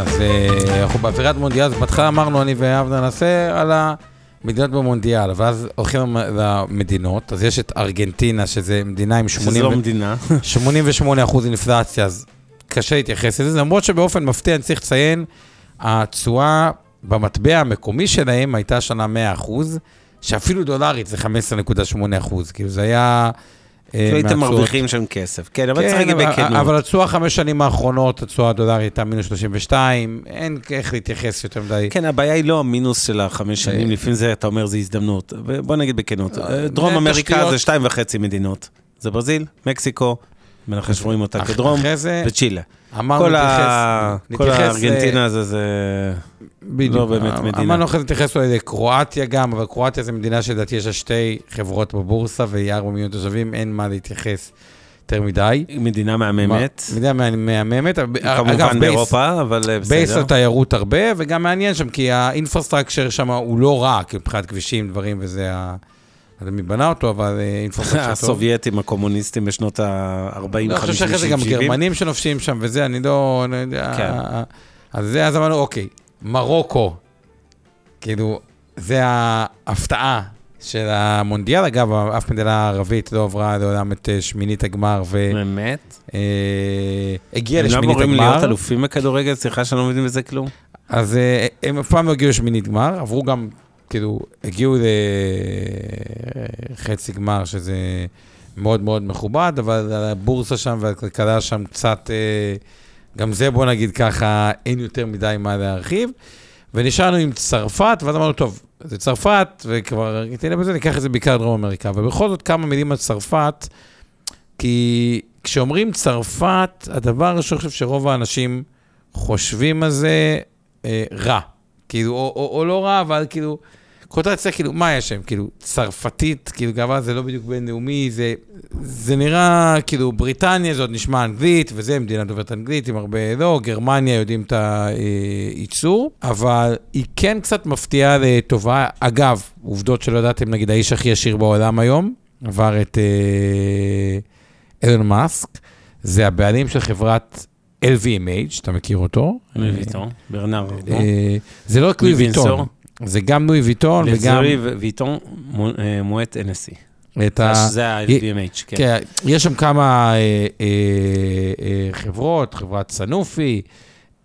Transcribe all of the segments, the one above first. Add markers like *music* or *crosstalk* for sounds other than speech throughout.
אז אנחנו באווירת מונדיאל, אז בהתחלה אמרנו, אני ואבנר נעשה על המדינות במונדיאל, ואז הולכים למדינות, אז יש את ארגנטינה, שזה מדינה עם 80 שזו ו- מדינה. 88 *laughs* אחוז אינפלציה, אז קשה להתייחס לזה, למרות שבאופן מפתיע אני צריך לציין, התשואה במטבע המקומי שלהם הייתה שנה 100 אחוז, שאפילו דולרית זה 15.8 אחוז, כאילו זה היה... אה, כאילו הייתם מהתשואות- מרוויחים שם כסף. כן, אבל צריך כן, להגיד בכנות. אבל התשואה חמש שנים האחרונות, התשואה הדולרית הייתה מינוס 32, אין איך להתייחס יותר מדי. כן, הבעיה היא לא המינוס של החמש שנים, אה, לפעמים זה, אתה אומר, זה הזדמנות. בוא נגיד בכנות, דרום זה אמריקה. זה שתיים וחצי מדינות. זה ברזיל, מקסיקו, מנחש רואים אותה כדרום, וצ'ילה. אמרנו נתייחס, כל הארגנטינה אה, הזה, זה... בדיוק, לא באמת אמ- מדינה. אמרנו אחרי זה נתייחס אולי לקרואטיה גם, אבל קרואטיה זו מדינה שלדעתי יש לה שתי חברות בבורסה והיא ארבע מיליון תושבים, אין מה להתייחס יותר מדי. מדינה מהממת. מדינה מה- מהממת, כמובן base- באירופה, אבל base בסדר. על תיירות הרבה, וגם מעניין שם, כי ה infrastructure שם הוא לא רע, כי מבחינת כבישים, דברים, וזה ה... לא יודע מי בנה אותו, אבל אה, infrastructure *laughs* טוב. הסובייטים הקומוניסטים בשנות ה-40, 50, לא, אני חושב שאחרי זה גם 70. גרמנים שנופשים שם וזה, אני לא, לא. כן. אז זה, אז אמרנו, אוקיי, מרוקו, כאילו, זה ההפתעה של המונדיאל. אגב, אף מדינה ערבית לא עברה לעולם את אה, שמינית הגמר באמת? והגיעה הם לא לשמינית אמורים להיות הגמר. אלופים בכדורגל? סליחה שאני לא מבין בזה כלום. אז אה, הם אף פעם לא הגיעו לשמינית גמר, עברו גם, כאילו, הגיעו לחצי גמר, שזה מאוד מאוד מכובד, אבל הבורסה שם והכלכלה שם קצת, אה, גם זה, בוא נגיד ככה, אין יותר מדי מה להרחיב. ונשארנו עם צרפת, ואז אמרנו, טוב, זה צרפת, וכבר ארגנטינה בזה, ניקח את זה בעיקר דרום אמריקה. ובכל זאת, כמה מילים על צרפת, כי כשאומרים צרפת, הדבר הראשון, אני חושב שרוב האנשים חושבים על זה אה, רע. כאילו, או, או, או לא רע, אבל כאילו, קוטרציה, כאילו, מה יש שם? כאילו, צרפתית, כאילו, גאווה זה לא בדיוק בינלאומי, זה, זה נראה, כאילו, בריטניה זה עוד נשמע אנגלית, וזה מדינה דוברת אנגלית עם הרבה, לא, גרמניה יודעים את הייצור, אבל היא כן קצת מפתיעה לטובה. אגב, עובדות שלא ידעתם, נגיד, האיש הכי עשיר בעולם היום, עבר את אה, אילון מאסק, זה הבעלים של חברת LVMH, אתה מכיר אותו? לואי ויטון, ברנר. אה, זה לא רק לואי ויטון. זה גם לואי ויטון וגם לזורי ויטון אה, מועט NSC. את ה... זה ה-LVMH, כן. כן, יש שם כמה אה, אה, אה, חברות, חברת סנופי,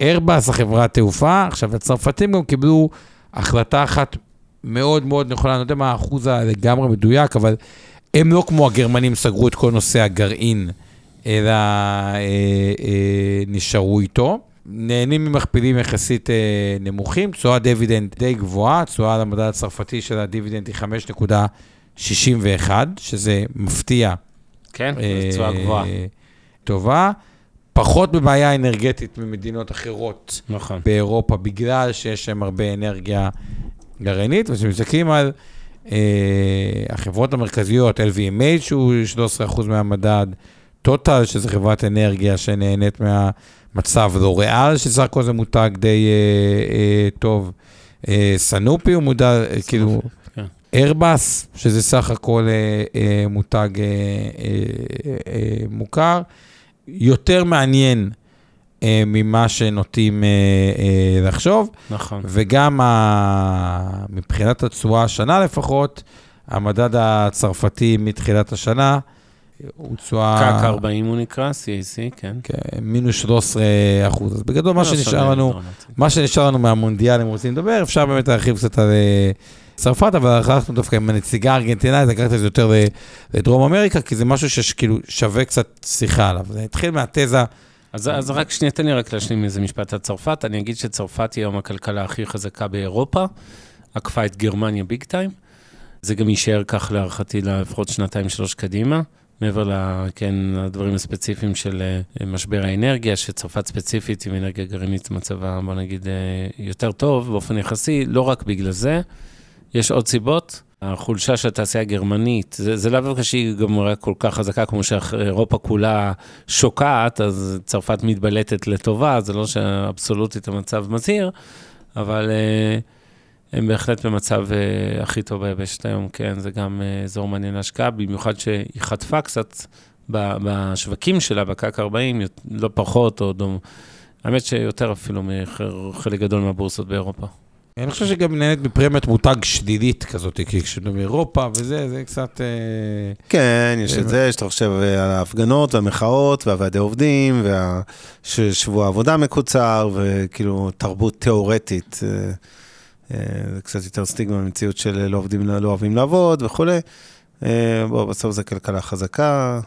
איירבאס, החברת תעופה. עכשיו, הצרפתים גם קיבלו החלטה אחת מאוד מאוד נכונה, אני לא יודע מה האחוז הלגמרי מדויק, אבל הם לא כמו הגרמנים סגרו את כל נושא הגרעין, אלא אה, אה, נשארו איתו. נהנים ממכפילים יחסית אה, נמוכים, תשואת דיבידנד די גבוהה, תשואה על המדד הצרפתי של הדיבידנד היא 5.61, שזה מפתיע. כן, אה, זו תשואה גבוהה. טובה. פחות בבעיה אנרגטית ממדינות אחרות נכון. באירופה, בגלל שיש שם הרבה אנרגיה גרעינית, וכשמסתכלים על אה, החברות המרכזיות, LVMH שהוא 13% מהמדד, טוטל, שזו חברת אנרגיה שנהנית מהמצב, לוריאל, שסך הכל זה מותג די אה, אה, טוב, אה, סנופי הוא מודע, אה, כאילו, כן. איירבאס, שזה סך הכל אה, אה, מותג אה, אה, אה, מוכר. יותר מעניין אה, ממה שנוטים אה, אה, לחשוב, נכון. וגם ה... מבחינת התשואה השנה לפחות, המדד הצרפתי מתחילת השנה הוא תשואה... קאק 40 הוא נקרא, CAC, כן. כן, מינוס 13 אחוז. אז בגדול, מה לא שנשאר לנו. מה שנשאר לנו מהמונדיאל, אם רוצים לדבר, אפשר באמת להרחיב קצת על אה, צרפת, אבל הלכנו דווקא עם הנציגה הארגנטינאית, לקחת את זה יותר לדרום אמריקה, כי זה משהו שכאילו שווה קצת שיחה עליו. זה התחיל מהתזה, אז, אז רק שנייה, תן לי רק להשלים איזה משפט על צרפת. אני אגיד שצרפת היא היום הכלכלה הכי חזקה באירופה, עקפה את גרמניה ביג טיים. זה גם יישאר כך להערכתי לפחות שנתיים, שלוש קדימה. מעבר ל- כן, לדברים הספציפיים של אה, משבר האנרגיה, שצרפת ספציפית עם אנרגיה גרעינית מצבה, בוא נגיד, אה, יותר טוב באופן יחסי, לא רק בגלל זה, יש עוד סיבות. החולשה של התעשייה הגרמנית, זה, זה לאו דווקא שהיא גם רק כל כך חזקה כמו שאירופה כולה שוקעת, אז צרפת מתבלטת לטובה, זה לא שאבסולוטית המצב מזהיר, אבל uh, הם בהחלט במצב uh, הכי טוב ביבשת היום, כן, זה גם uh, אזור מעניין להשקעה, במיוחד שהיא חטפה קצת ב- בשווקים שלה, בקק 40, לא פחות, או דום, האמת שיותר אפילו מחלק גדול מהבורסות באירופה. אני חושב שגם נהנית מפרמיית מותג שלילית כזאת, כי כשאתה באירופה וזה, זה קצת... אה, כן, יש את זה, שאתה חושב על ההפגנות והמחאות והוועדי עובדים, ושבוע עבודה מקוצר, וכאילו תרבות תיאורטית. אה, זה קצת יותר סטיגמה במציאות של לא עובדים, לא אוהבים לעבוד וכולי. אה, בוא, בסוף זו כלכלה חזקה,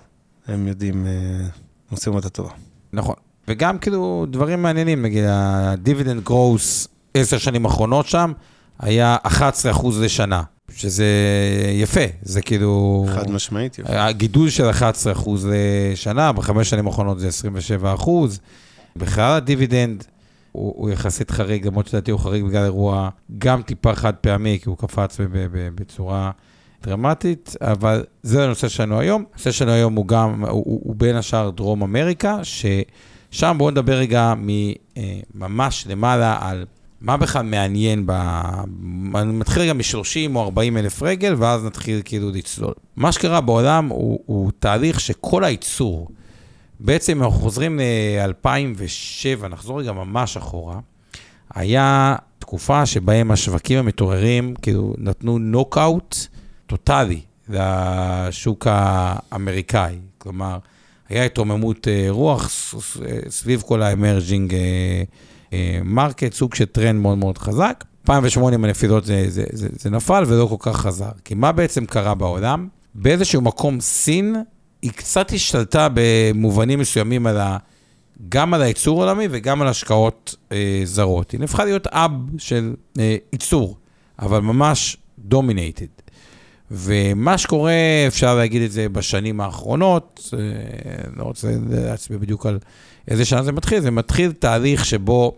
הם יודעים, אה, עושים אותה טובה. נכון. וגם כאילו דברים מעניינים, נגיד ה-dividend growth עשר שנים אחרונות שם, היה 11% לשנה, שזה יפה, זה כאילו... חד משמעית, יופי. הגידול של 11% לשנה, בחמש שנים האחרונות זה 27%. בכלל הדיבידנד הוא, הוא יחסית חריג, למרות שלדעתי הוא חריג בגלל אירוע גם טיפה חד פעמי, כי הוא קפץ בצורה דרמטית, אבל זה הנושא שלנו היום. הנושא שלנו היום הוא גם, הוא, הוא, הוא בין השאר דרום אמריקה, ששם בואו נדבר רגע ממש למעלה על מה בכלל מעניין ב... אני מתחיל רגע מ-30 או 40 אלף רגל, ואז נתחיל כאילו לצלול. מה שקרה בעולם הוא, הוא תהליך שכל הייצור, בעצם אנחנו חוזרים ל-2007, נחזור רגע ממש אחורה, היה תקופה שבהם השווקים המתעוררים, כאילו, נתנו נוקאוט טוטאלי לשוק האמריקאי. כלומר, היה התרוממות אה, רוח סביב כל ה emerging market, סוג של טרנד מאוד מאוד חזק. 2008 עם הנפילות זה, זה, זה, זה נפל ולא כל כך חזר. כי מה בעצם קרה בעולם? באיזשהו מקום סין, היא קצת השתלטה במובנים מסוימים על ה... גם על הייצור העולמי וגם על השקעות אה, זרות. היא נהפכה להיות hub של אה, ייצור, אבל ממש dominated. ומה שקורה, אפשר להגיד את זה בשנים האחרונות, אה, לא רוצה להצביע בדיוק על איזה שנה זה מתחיל, זה מתחיל תהליך שבו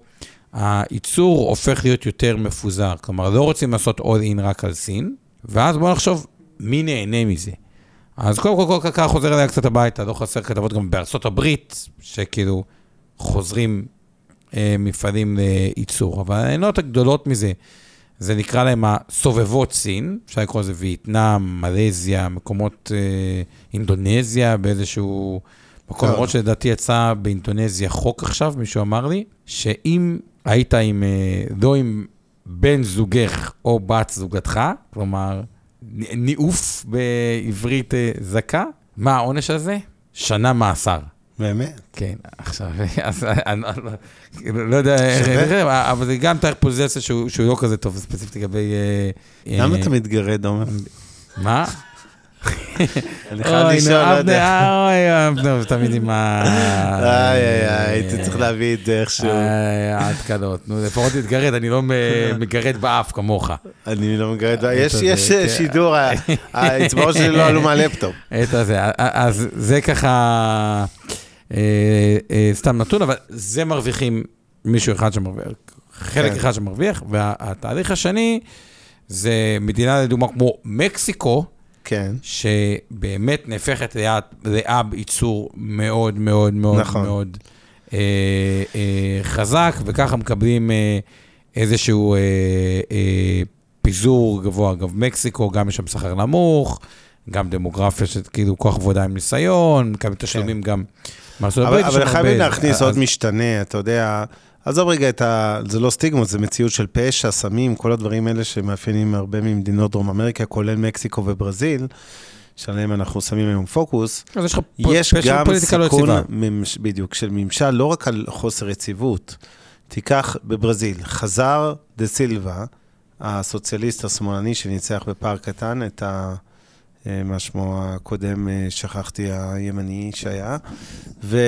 הייצור הופך להיות יותר מפוזר. כלומר, לא רוצים לעשות all in רק על סין, ואז בואו נחשוב מי נהנה מזה. אז קודם כל, כל כלכלה חוזר אליה קצת הביתה, לא חסר כתבות גם בארצות הברית, שכאילו חוזרים אה, מפעלים לייצור. אבל העיינות הגדולות מזה, זה נקרא להם הסובבות סין, אפשר לקרוא לזה וייטנאם, מלזיה, מקומות, אה, אינדונזיה באיזשהו מקום, טוב. למרות שלדעתי יצא באינדונזיה חוק עכשיו, מישהו אמר לי, שאם היית עם, אה, לא עם בן זוגך או בת זוגתך, כלומר, ניאוף בעברית אה, זכה, מה העונש הזה? שנה מאסר. באמת. כן, עכשיו, *laughs* אז אני לא- לא יודע איך, שווה. איך, אבל זה גם תאריך פוזיציה שהוא לא כזה טוב, ספציפית לגבי... אה, למה אה, אתה מתגרד, עומר? מה? אני חייב לשאול, לא יודע. אוי, אבנר, תמיד עם ה... איי, איי, הייתי צריך להביא את זה איכשהו. איי, ההתקלות. נו, לפחות תתגרד, אני לא מגרד באף כמוך. אני לא מגרד, יש הזה, יש כן. שידור, ה- *laughs* האצבעות שלי לא עלו מהלפטופ. אז זה ככה אה, אה, סתם נתון, אבל זה מרוויחים מישהו אחד שמרוויח, חלק כן. אחד שמרוויח, והתהליך השני זה מדינה לדוגמה כמו מקסיקו, כן. שבאמת נהפכת לאב ייצור מאוד מאוד מאוד נכון. מאוד אה, אה, חזק, וככה מקבלים אה, איזשהו אה, אה, פיזור גבוה. אגב, מקסיקו, גם יש שם שכר נמוך, גם דמוגרפיה של כאילו כוח עבודה עם ניסיון, מקבלים תשלומים גם מארצות כן. הברית. אבל חייבים להכניס אז- עוד משתנה, אתה יודע, עזוב רגע את ה... זה לא סטיגמות, זה מציאות של פשע, סמים, כל הדברים האלה שמאפיינים הרבה ממדינות דרום אמריקה, כולל מקסיקו וברזיל, שעליהם אנחנו שמים היום פוקוס. אז יש לך יש פשע גם פוליטיקה לא סיכון, יציבה. ממש- בדיוק, של ממשל, לא רק על חוסר יציבות. תיקח בברזיל, חזר דה סילבה, הסוציאליסט השמאלני שניצח בפער קטן את אה, מה שמו הקודם, אה, שכחתי, הימני שהיה. ו,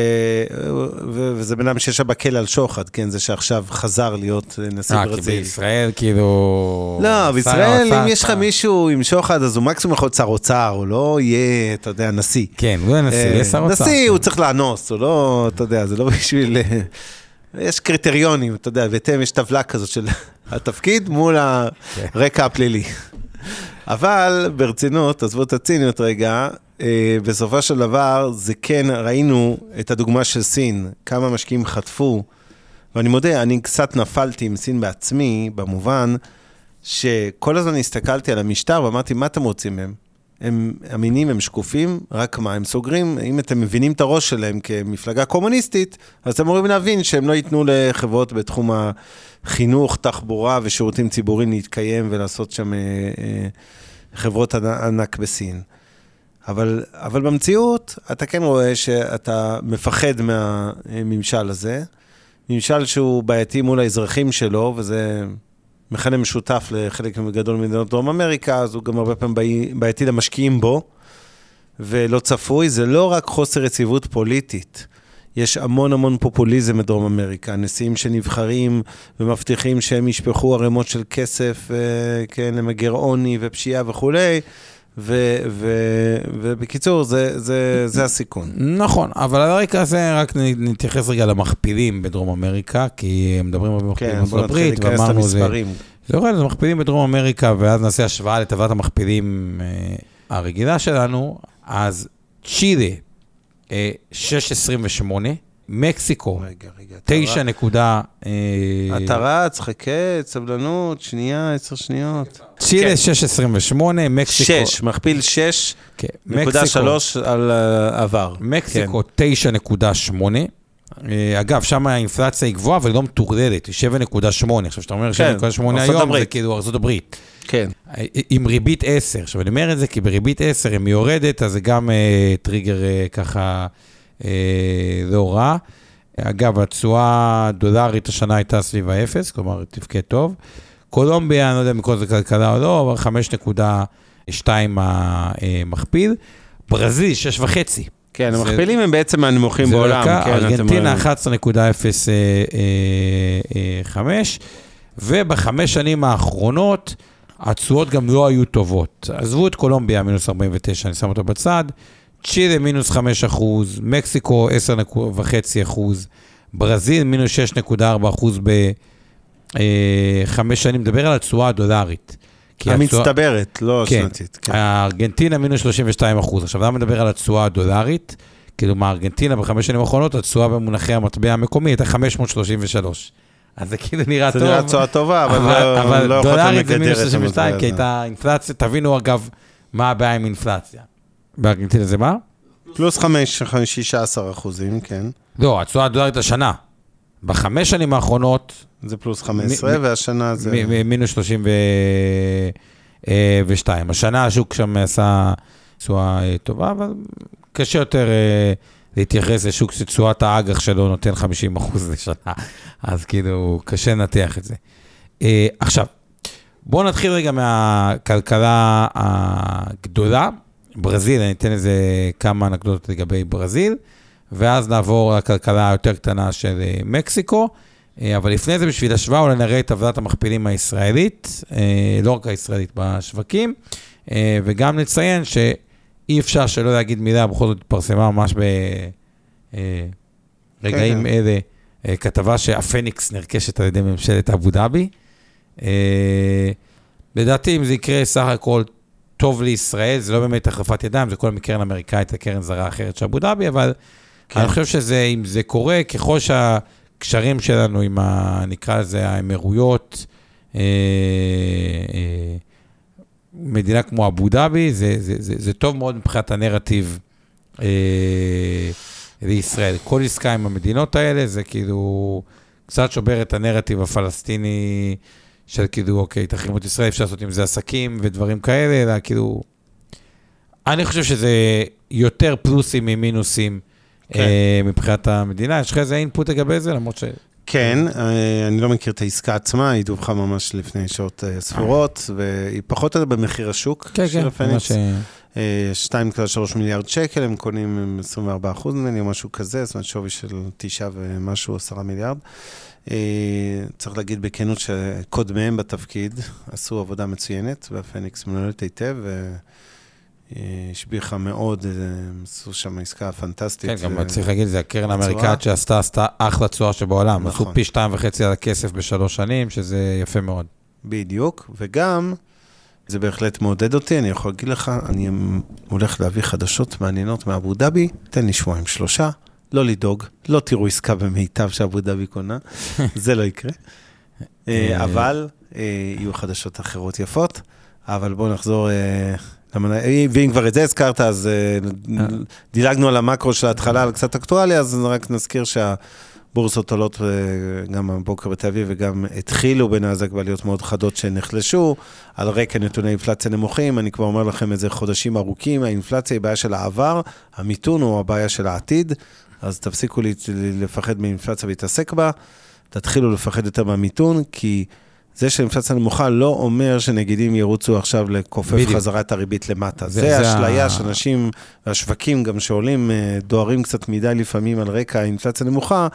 ו, וזה בן אדם שישב בכלא על שוחד, כן? זה שעכשיו חזר להיות אה, נשיא אה, כי ברזיל. בישראל כאילו... לא, שר בישראל, אם יש לך מישהו עם שוחד, אז הוא מקסימום יכול להיות שר אוצר, הוא לא יהיה, אתה יודע, נשיא. כן, הוא הנשיא, אה, יהיה שר אוצר. נשיא, כן. הוא צריך לאנוס, הוא לא, אתה יודע, זה לא בשביל... אה, יש קריטריונים, אתה יודע, בהתאם יש טבלה כזאת של *laughs* התפקיד מול הרקע הפלילי. אבל ברצינות, עזבו את הציניות רגע, אה, בסופו של דבר, זה כן, ראינו את הדוגמה של סין, כמה משקיעים חטפו, ואני מודה, אני קצת נפלתי עם סין בעצמי, במובן שכל הזמן הסתכלתי על המשטר ואמרתי, מה אתם רוצים מהם? הם אמינים, הם שקופים, רק מה, הם סוגרים, אם אתם מבינים את הראש שלהם כמפלגה קומוניסטית, אז אתם אמורים להבין שהם לא ייתנו לחברות בתחום החינוך, תחבורה ושירותים ציבוריים להתקיים ולעשות שם אה, אה, חברות ענ- ענק בסין. אבל, אבל במציאות, אתה כן רואה שאתה מפחד מהממשל הזה, ממשל שהוא בעייתי מול האזרחים שלו, וזה מכנה משותף לחלק גדול ממדינות דרום אמריקה, אז הוא גם הרבה פעמים בעי- בעייתי למשקיעים בו, ולא צפוי. זה לא רק חוסר יציבות פוליטית, יש המון המון פופוליזם בדרום אמריקה. נשיאים שנבחרים ומבטיחים שהם ישפכו ערימות של כסף, אה, כן, למגר עוני ופשיעה וכולי. ו- ו- ובקיצור, זה, זה, זה הסיכון. נכון, אבל על הרקע הזה רק נתייחס רגע למכפילים בדרום אמריקה, כי מדברים הרבה מכפילים כן, בארצות בוא נתחיל הברית, ואמרנו זה... זה יורד, זה מכפילים בדרום אמריקה, ואז נעשה השוואה לטבלת המכפילים אה, הרגילה שלנו. אז צ'ילה, 6.28, מקסיקו, רגע, רגע. אתה 9 נקודה... אה, אתה רץ, חכה, סבלנות, שנייה, עשר שניות. צ'ילה כן. 6.28, מקסיקו... שש, מכפיל שש, כן, נקודה מקסיקו- שלוש על אה, עבר. מקסיקו 9.8. אה, אגב, שם האינפלציה היא גבוהה, אבל לא מטורללת, היא 7.8. עכשיו, כשאתה אומר כן, 7.8 ארצות היום. זה כאילו ארצות הברית. כן. אה, עם ריבית 10. עכשיו, אני אומר את זה כי בריבית 10, אם היא יורדת, אז זה גם אה, טריגר אה, ככה אה, לא רע. אגב, התשואה הדולרית השנה הייתה סביב האפס, כלומר, תפקד טוב. קולומביה, אני לא יודע אם כל זה כלכלה או לא, אבל 5.2 המכפיל. ברזיל, 6.5. כן, המכפילים הם בעצם מהנמוכים זה בעולם. כן, ארגנטינה רואים. 11.05, ובחמש שנים האחרונות התשואות גם לא היו טובות. עזבו את קולומביה, מינוס 49, אני שם אותו בצד, צ'ילה מינוס 5 אחוז, מקסיקו 10.5 אחוז, ברזיל מינוס 6.4 אחוז בחמש שנים, מדבר על התשואה הדולרית. המצטברת, לא כן. השנתית. כן. הארגנטינה מינוס 32 אחוז. עכשיו, למה מדבר על התשואה הדולרית? כאילו, מהארגנטינה בחמש שנים האחרונות, התשואה במונחי המטבע המקומי הייתה 533. אז זה כאילו נראה זה טוב. נראה תשואה טובה, אבל אבל, לא- אבל לא דולרית זה מינוס את 32, המטבע כי הזה. הייתה אינפלציה. תבינו, אגב, מה הבעיה עם אינפלציה. בארגנטינה זה מה? פלוס חמש, 16 אחוזים, כן. לא, התשואה הדולרית השנה. בחמש שנים האחרונות, זה פלוס 15, מ- והשנה זה... מ- מ- מינוס 32. השנה השוק שם עשה תשואה אה, טובה, אבל קשה יותר אה, להתייחס לשוק שתשואת האג"ח שלו נותן 50 אחוז לשנה, אז כאילו, קשה לנתח את זה. אה, עכשיו, בואו נתחיל רגע מהכלכלה הגדולה. ברזיל, אני אתן איזה כמה אנקדוטות לגבי ברזיל, ואז נעבור לכלכלה היותר קטנה של אה, מקסיקו. אה, אבל לפני זה, בשביל השוואה, אולי נראה את טבלת המכפילים הישראלית, אה, לא רק הישראלית בשווקים, וגם נציין שאי אפשר שלא להגיד מילה, בכל זאת התפרסמה ממש ברגעים כן. אלה, כתבה שהפניקס נרכשת על ידי ממשלת אבו דאבי. לדעתי, אם זה יקרה, סך הכל טוב לישראל, זה לא באמת החלפת ידיים, זה כל מקרן אמריקאית לקרן זרה אחרת של אבו דאבי, אבל כן. אני חושב שזה, אם זה קורה, ככל שהקשרים שלנו עם, ה, נקרא לזה, האמירויות, אה, אה, מדינה כמו אבו דאבי, זה, זה, זה, זה טוב מאוד מבחינת הנרטיב אה, לישראל. כל עסקה עם המדינות האלה, זה כאילו קצת שובר את הנרטיב הפלסטיני של כאילו, אוקיי, תחרימו את ישראל, אפשר לעשות עם זה עסקים ודברים כאלה, אלא כאילו... אני חושב שזה יותר פלוסים ממינוסים כן. אה, מבחינת המדינה. יש לך איזה אינפוט לגבי זה? למרות ש... כן, אה, אני לא מכיר את העסקה עצמה, היא דווחה ממש לפני שעות אה, ספורות, והיא פחות או יותר במחיר השוק כן, של כן, הפניקס. אה, 2.3 מיליארד שקל, הם קונים עם 24 אחוז נדמה לי, או משהו כזה, זאת אומרת שווי של 9 ומשהו, 10 מיליארד. צריך להגיד בכנות שקודמיהם בתפקיד עשו עבודה מצוינת, והפניקס מנוהלת היטב, מאוד, אה, הם עשו שם עסקה פנטסטית. כן, גם אה, צריך להגיד, זה הקרן. האמריקאית שעשתה, עשתה אחלה תשואה שבעולם. נכון. עשו פי שתיים וחצי על הכסף בשלוש שנים, שזה יפה מאוד. בדיוק, וגם, זה בהחלט מעודד אותי, אני יכול להגיד לך, אני הולך להביא חדשות מעניינות מאבו דאבי, תן לי שבועיים שלושה, לא לדאוג, לא תראו עסקה במיטב שאבו דאבי קונה, *laughs* זה לא יקרה. אה, אה. אבל אה, יהיו חדשות אחרות יפות, אבל בואו נחזור... אה, אה, ואם כבר את זה הזכרת, אז אה, דילגנו על המקרו של ההתחלה, על קצת אקטואליה, אז רק נזכיר שהבורסות עולות אה, גם הבוקר בתל אביב וגם התחילו בנאזק בעליות מאוד חדות שנחלשו, על רקע נתוני אינפלציה נמוכים. אני כבר אומר לכם את זה חודשים ארוכים, האינפלציה היא בעיה של העבר, המיתון הוא הבעיה של העתיד, אז תפסיקו לפחד מאינפלציה ולהתעסק בה, תתחילו לפחד יותר מהמיתון, כי... זה שהאינפלציה נמוכה לא אומר שנגידים ירוצו עכשיו לכופף בדיוק. חזרה את הריבית למטה. זה- זה, זה אשליה ה- שאנשים, והשווקים גם שעולים, אה, דוהרים קצת מדי לפעמים על רקע האינפלציה נמוכה,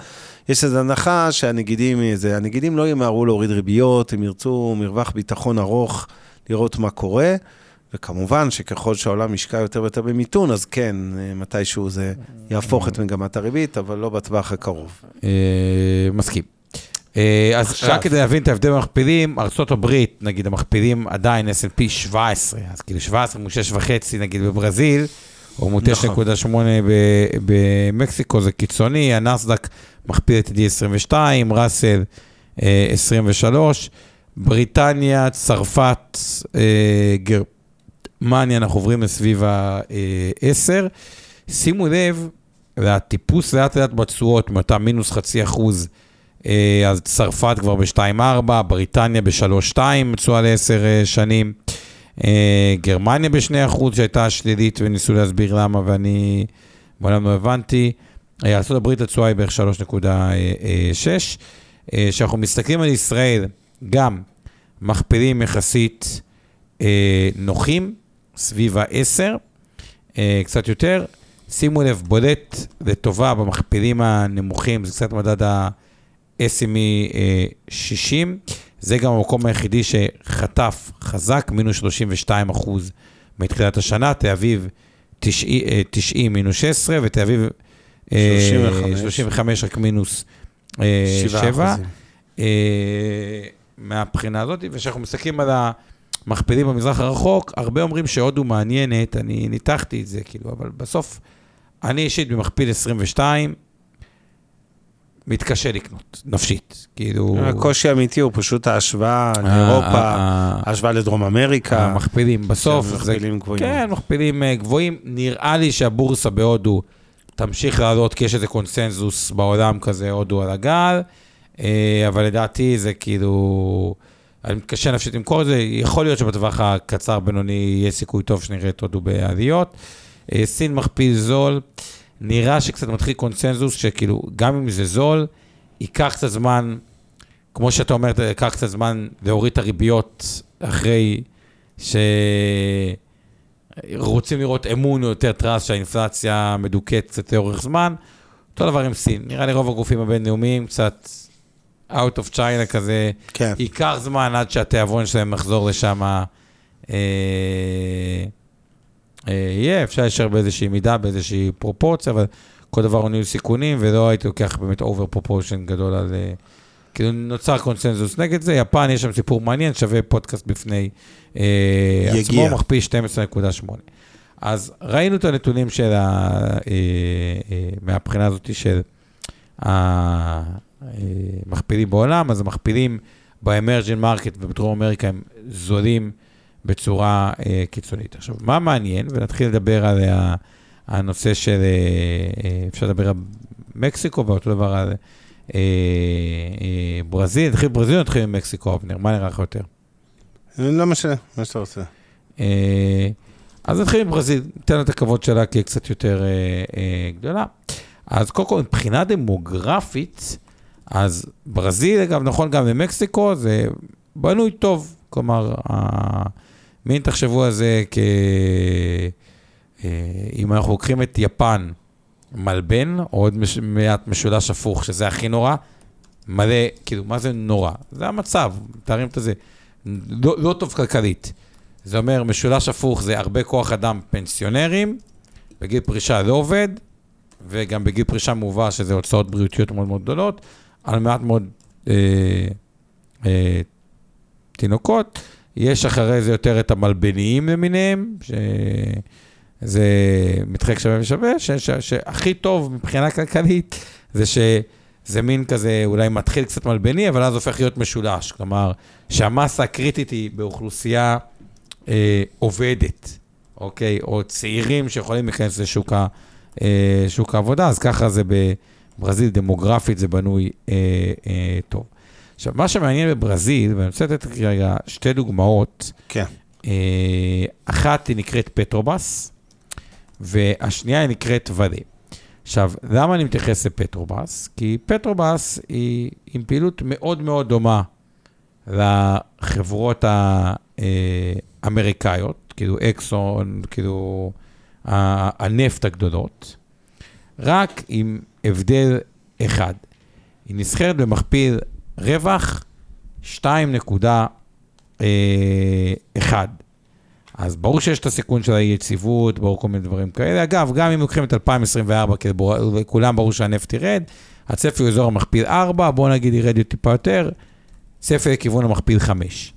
יש איזו הנחה שהנגידים, זה, הנגידים לא ימהרו להוריד ריביות, הם ירצו מרווח ביטחון ארוך, לראות מה קורה. וכמובן שככל שהעולם ישקע יותר ויותר במיתון, אז כן, אה, מתישהו זה יהפוך את מגמת הריבית, אבל לא בטווח הקרוב. אה, מסכים. אה, אז עכשיו. רק כדי להבין את ההבדל במכפילים, ארה"ב, נגיד, המכפילים עדיין S&P 17, אז כאילו 17 מול 6.5 נגיד בברזיל, או מול נכון. 9.8 ב- במקסיקו, זה קיצוני, הנסדק מכפיל את D22, ראסל אה, 23, בריטניה, צרפת, אה, גרמניה, אנחנו עוברים לסביב ה-10. שימו לב, והטיפוס לאט לאט בתשואות, מאותם מינוס חצי אחוז, אה, אז צרפת כבר ב-2.4, בריטניה ב-3.2, תשואה ל-10 אה, שנים, אה, גרמניה ב-2 אחוז, שהייתה שלילית, וניסו להסביר למה, ואני מעולם לא הבנתי. אה, ארה"ב התשואה היא בערך 3.6. אה, כשאנחנו מסתכלים על ישראל, גם מכפילים יחסית אה, נוחים, סביב ה-10, אה, קצת יותר. שימו לב, בולט לטובה במכפילים הנמוכים, זה קצת מדד ה-SME 60. זה גם המקום היחידי שחטף חזק, מינוס 32 אחוז מתחילת השנה, תל אביב 90, אה, 90 מינוס 16, ותל אביב אה, 35. 35 רק מינוס אה, שבעה 7. אחוזים. אה, מהבחינה הזאת, וכשאנחנו מסתכלים על המכפילים במזרח הרחוק, הרבה אומרים שהודו מעניינת, אני ניתחתי את זה, כאילו, אבל בסוף, אני אישית במכפיל 22, מתקשה לקנות, נפשית, כאילו... הקושי האמיתי הוא פשוט ההשוואה ה- לאירופה, ה- ההשוואה לדרום אמריקה. המכפילים, בסוף, זה, מכפילים גבוהים. כן, מכפילים אה, גבוהים. נראה לי שהבורסה בהודו תמשיך לעלות, כי יש איזה קונסנזוס בעולם כזה, הודו על הגל, אה, אבל לדעתי זה כאילו... אני מתקשה נפשית למכור את זה, יכול להיות שבטווח הקצר-בינוני יהיה סיכוי טוב שנראה את הודו בעליות. אה, סין מכפיל זול, נראה שקצת מתחיל קונסנזוס, שכאילו, גם אם זה זול, ייקח קצת זמן, כמו שאתה אומר, ייקח קצת זמן להוריד את הריביות אחרי שרוצים לראות אמון או יותר טראסט שהאינפלציה מדוכאת קצת לאורך זמן. אותו דבר עם סין, נראה לי רוב הגופים הבינלאומיים קצת out of China כזה, כן. ייקח זמן עד שהתיאבון שלהם יחזור לשם. אה, יהיה, אפשר להישאר באיזושהי מידה, באיזושהי פרופורציה, אבל כל דבר הוא ניהול סיכונים, ולא הייתי לוקח באמת over proportion גדול על... אה, כאילו נוצר קונסנזוס נגד זה. יפן, יש שם סיפור מעניין, שווה פודקאסט בפני אה, יגיע. עצמו, מכפיל 12.8. אז ראינו את הנתונים של ה... אה, אה, מהבחינה הזאת של המכפילים בעולם, אז המכפילים ב emerging market ובדרום אמריקה הם זולים בצורה אה, קיצונית. עכשיו, מה מעניין, ונתחיל לדבר על ה- הנושא של, אה, אה, אפשר לדבר על מקסיקו, ואותו דבר על אה, אה, ברזיל, נתחיל בברזיל או נתחיל עם מקסיקו, אבנר? מה נראה לך יותר? לא משנה, מה שאתה רוצה. אה, אז נתחיל עם ברזיל, ניתן לה את הכבוד שלה כי היא קצת יותר אה, אה, גדולה. אז קודם כל, מבחינה דמוגרפית, אז ברזיל, אגב, נכון גם למקסיקו, זה בנוי טוב. כלומר, מין תחשבו על זה כ... אה, אם אנחנו לוקחים את יפן, מלבן, או עוד מש... מעט משולש הפוך, שזה הכי נורא, מלא, כאילו, מה זה נורא? זה המצב, מתארים את זה. לא, לא טוב כלכלית. זה אומר, משולש הפוך זה הרבה כוח אדם פנסיונרים, בגיל פרישה לא עובד, וגם בגיל פרישה מובא שזה הוצאות בריאותיות מאוד מאוד גדולות, על מעט מאוד אה, אה, תינוקות. יש אחרי זה יותר את המלבניים למיניהם, שזה מתחלק שווה ושווה, שהכי טוב מבחינה כלכלית זה שזה מין כזה, אולי מתחיל קצת מלבני, אבל אז הופך להיות משולש. כלומר, שהמסה הקריטית היא באוכלוסייה אה, עובדת, אוקיי? או צעירים שיכולים להיכנס לשוק ה, אה, העבודה, אז ככה זה בברזיל, דמוגרפית זה בנוי אה, אה, טוב. עכשיו, מה שמעניין בברזיל, ואני רוצה לתת רגע שתי דוגמאות. כן. אה, אחת היא נקראת פטרובס, והשנייה היא נקראת ודה. עכשיו, למה אני מתייחס לפטרובס? כי פטרובס היא עם פעילות מאוד מאוד דומה לחברות האמריקאיות, כאילו אקסון, כאילו הנפט הגדולות, רק עם הבדל אחד. היא נסחרת במכפיל רווח 2.1. אז ברור שיש את הסיכון של האי-יציבות, ברור כל מיני דברים כאלה. אגב, גם אם לוקחים את 2024, כי לכולם ברור שהנפט ירד, הצפי הוא אזור המכפיל 4, בואו נגיד ירד טיפה יותר, צפי לכיוון המכפיל 5.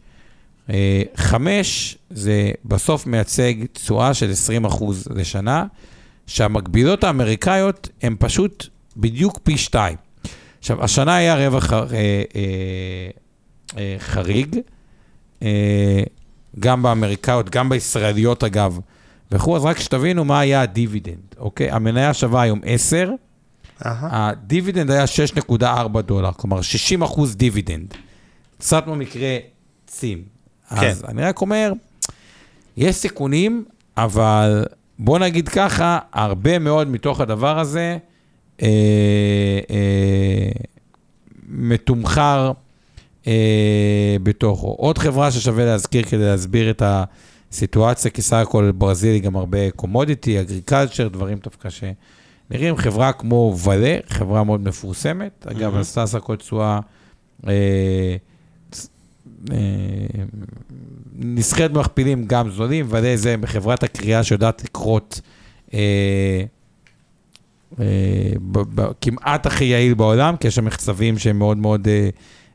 5 זה בסוף מייצג תשואה של 20% לשנה, שהמקבילות האמריקאיות הן פשוט בדיוק פי 2. עכשיו, השנה היה רווח אה, אה, אה, חריג, אה, גם באמריקאיות, גם בישראליות אגב, וכו', אז רק שתבינו מה היה הדיבידנד, אוקיי? המניה שווה היום 10, הדיבידנד היה 6.4 דולר, כלומר 60 אחוז דיבידנד. קצת כמו מקרה צים. כן. אז אני רק אומר, יש סיכונים, אבל בוא נגיד ככה, הרבה מאוד מתוך הדבר הזה, אה, אה, מתומחר אה, בתוכו. עוד חברה ששווה להזכיר כדי להסביר את הסיטואציה, כי סך הכל ברזיל היא גם הרבה commodity, agriculture, דברים דווקא שנראים. חברה כמו Vale, חברה מאוד מפורסמת, אגב, mm-hmm. עשתה סך הכל תשואה... אה, אה, נסחרת במכפילים גם זולים, ולה זה חברת הקריאה שיודעת לקרות אה, כמעט הכי יעיל בעולם, כי יש שם מחצבים שהם מאוד מאוד אה,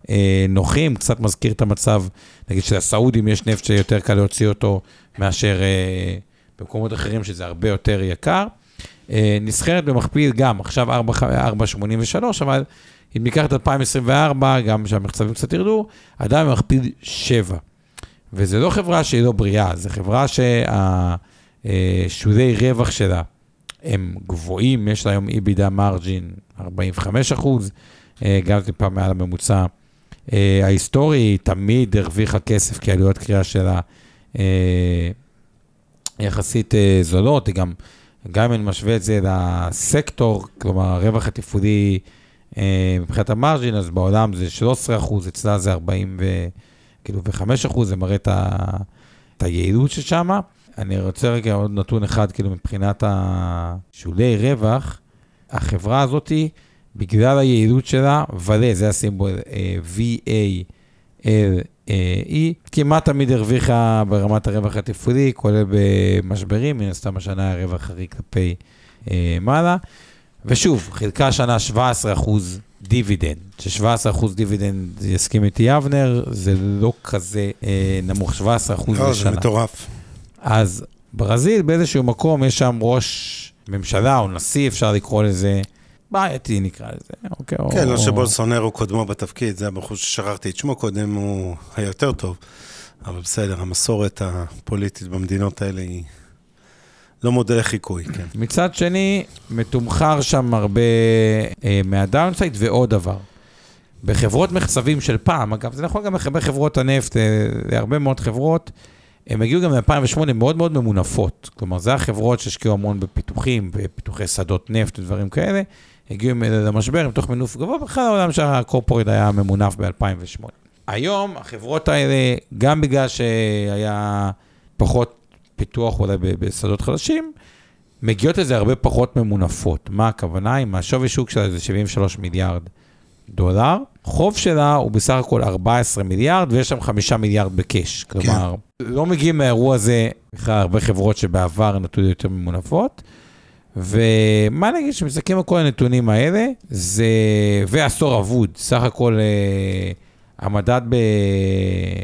אה, נוחים, קצת מזכיר את המצב, נגיד שלסעודים יש נפט שיותר קל להוציא אותו מאשר במקומות אחרים, שזה הרבה יותר יקר. נסחרת במכפיל גם, עכשיו 4.83, אבל אם ניקח את 2024, גם שהמחצבים קצת ירדו, עדיין במכפיל 7. וזו לא חברה שהיא לא בריאה, זו חברה שהשולי רווח שלה הם גבוהים, יש היום EBITDA מרג'ין 45 אחוז, אה, גם טיפה מעל הממוצע. אה, ההיסטורי תמיד הרוויחה כסף, כי עלויות קריאה שלה אה, יחסית זולות, היא גם, גם אם אני משווה את זה לסקטור, כלומר הרווח התפעולי מבחינת המרג'ין, אז בעולם זה 13 אחוז, אצלה זה 40 ו... כאילו, ו-5 אחוז, זה מראה את, היעילות ששם. אני רוצה רגע עוד נתון אחד, כאילו מבחינת השולי רווח, החברה הזאתי, בגלל היעילות שלה, ולה, זה הסימבול, אה, V-A-L-E, כמעט תמיד הרוויחה ברמת הרווח התפעולי, כולל במשברים, מן הסתם השנה היה רווח חריג כלפי אה, מעלה. ושוב, חילקה שנה 17 אחוז דיבידנד, ש-17 אחוז דיבידנד, יסכים איתי אבנר, זה לא כזה אה, נמוך, 17 אחוז לא, לשנה. זה מטורף. אז ברזיל, באיזשהו מקום, יש שם ראש ממשלה או נשיא, אפשר לקרוא לזה, בעייתי נקרא לזה, אוקיי? כן, או, לא שבולסונרו קודמו בתפקיד, זה הבחור ששכחתי את שמו קודם, הוא היה יותר טוב. אבל בסדר, המסורת הפוליטית במדינות האלה היא לא מודל לחיקוי, כן. מצד שני, מתומחר שם הרבה אה, מהדאונסייד, ועוד דבר. בחברות מחצבים של פעם, אגב, זה נכון גם בחברות הנפט, אה, להרבה מאוד חברות, הם הגיעו גם ב-2008 מאוד מאוד ממונפות. כלומר, זה החברות שהשקיעו המון בפיתוחים, בפיתוחי שדות נפט ודברים כאלה. הגיעו למשבר עם תוך מינוף גבוה, בכלל העולם שהקורפורט היה ממונף ב-2008. היום החברות האלה, גם בגלל שהיה פחות פיתוח אולי בשדות חדשים, מגיעות לזה הרבה פחות ממונפות. מה הכוונה? אם השווי שוק שלה זה 73 מיליארד דולר, חוב שלה הוא בסך הכל 14 מיליארד, ויש שם 5 מיליארד בקאש. כלומר, לא מגיעים מהאירוע הזה בכלל הרבה חברות שבעבר נטו יותר ממונפות. ומה נגיד שמסתכלים על כל הנתונים האלה, זה... ועשור אבוד, סך הכל אה, המדד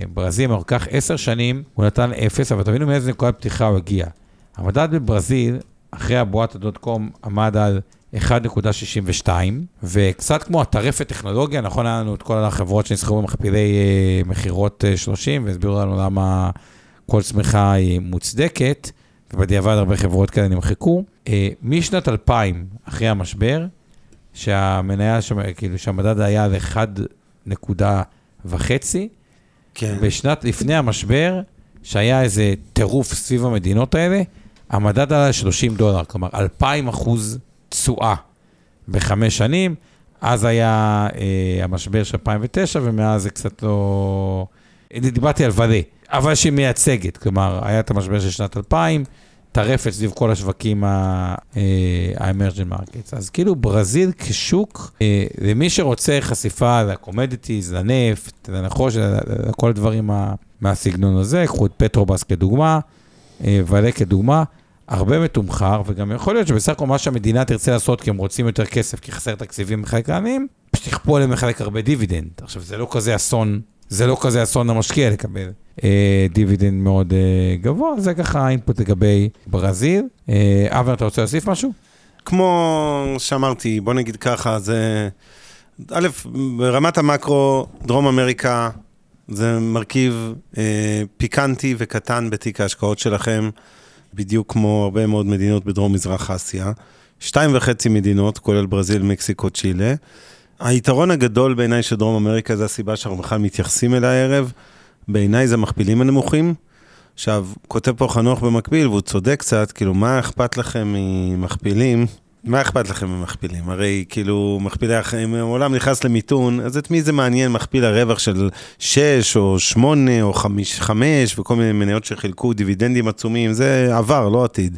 בברזיל, הוא לקח עשר שנים, הוא נתן אפס, אבל תבינו מאיזה נקודת פתיחה הוא הגיע. המדד בברזיל, אחרי הבועת הדוט קום, עמד על 1.62, וקצת כמו הטרפת טכנולוגיה, נכון, היה לנו את כל החברות שנסחרו במכפילי אה, מכירות אה, 30, והסבירו לנו למה כל צמיחה היא מוצדקת, ובדיעבד הרבה חברות כאלה נמחקו. אה, משנת 2000, אחרי המשבר, שהמניה, כאילו שהמדד היה על 1.5, כן. בשנת לפני המשבר, שהיה איזה טירוף סביב המדינות האלה, המדד עלה ל-30 דולר, כלומר 2,000 אחוז תשואה בחמש שנים. אז היה אה, המשבר של 2009, ומאז זה קצת לא... דיברתי על ודה, אבל שהיא מייצגת, כלומר, היה את המשבר של שנת 2000, טרפת סביב כל השווקים ה-emerging markets. אז כאילו ברזיל כשוק, אה, למי שרוצה חשיפה ל-commodities, לנפט, לנחושת, לכל הדברים מה- מהסגנון הזה, קחו את פטרובס כדוגמה, אה, ולה כדוגמה, הרבה מתומחר, וגם יכול להיות שבסך הכל מה שהמדינה תרצה לעשות, כי הם רוצים יותר כסף, כי חסר תקציבים מחלק העניים, פשוט יכפו עליהם לחלק הרבה דיבידנד. עכשיו, זה לא כזה אסון, זה לא כזה אסון למשקיע לקבל אה, דיבידנד מאוד אה, גבוה, זה ככה האינפוט לגבי ברזיל. אה, אבנר, אתה רוצה להוסיף משהו? כמו שאמרתי, בוא נגיד ככה, זה... א', ברמת המקרו, דרום אמריקה זה מרכיב אה, פיקנטי וקטן בתיק ההשקעות שלכם, בדיוק כמו הרבה מאוד מדינות בדרום-מזרח אסיה. שתיים וחצי מדינות, כולל ברזיל, מקסיקו, צ'ילה. היתרון הגדול בעיניי של דרום אמריקה, זה הסיבה שאנחנו בכלל מתייחסים אליה הערב, בעיניי זה המכפילים הנמוכים. עכשיו, כותב פה חנוך במקביל, והוא צודק קצת, כאילו, מה אכפת לכם ממכפילים? מה אכפת לכם ממכפילים? הרי כאילו, מכפילי החיים, העולם נכנס למיתון, אז את מי זה מעניין מכפיל הרווח של 6 או 8 או 5, 5 וכל מיני מניות שחילקו דיבידנדים עצומים, זה עבר, לא עתיד.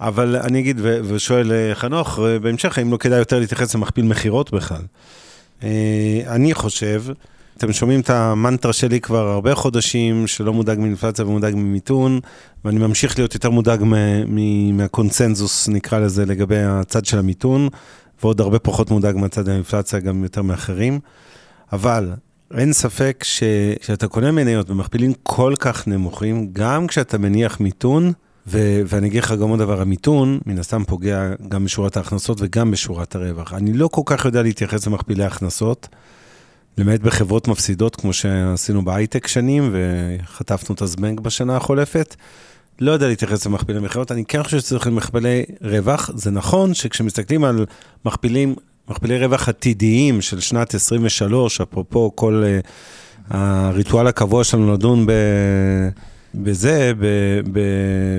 אבל אני אגיד, ו- ושואל אה, חנוך, אה, בהמשך, האם לא כדאי יותר להתייחס למכפיל מכירות בכלל? אה, אני חושב, אתם שומעים את המנטרה שלי כבר הרבה חודשים, שלא מודאג מאינפלציה ומודאג ממיתון, ואני ממשיך להיות יותר מודאג מהקונצנזוס, נקרא לזה, לגבי הצד של המיתון, ועוד הרבה פחות מודאג מהצד האינפלציה, גם יותר מאחרים. אבל אין ספק שכשאתה קונה מניות במכפילים כל כך נמוכים, גם כשאתה מניח מיתון, ו- ואני אגיד לך גם עוד דבר, המיתון, מן הסתם פוגע גם בשורת ההכנסות וגם בשורת הרווח. אני לא כל כך יודע להתייחס למכפילי הכנסות, למעט בחברות מפסידות, כמו שעשינו בהייטק שנים, וחטפנו את הזבנג בשנה החולפת. לא יודע להתייחס למכפילי מכירות, אני כן חושב שצריך למכפילי רווח. זה נכון שכשמסתכלים על מכפילים, מכפילי רווח עתידיים של שנת 23, אפרופו כל uh, הריטואל הקבוע שלנו לדון ב... בזה, ב, ב,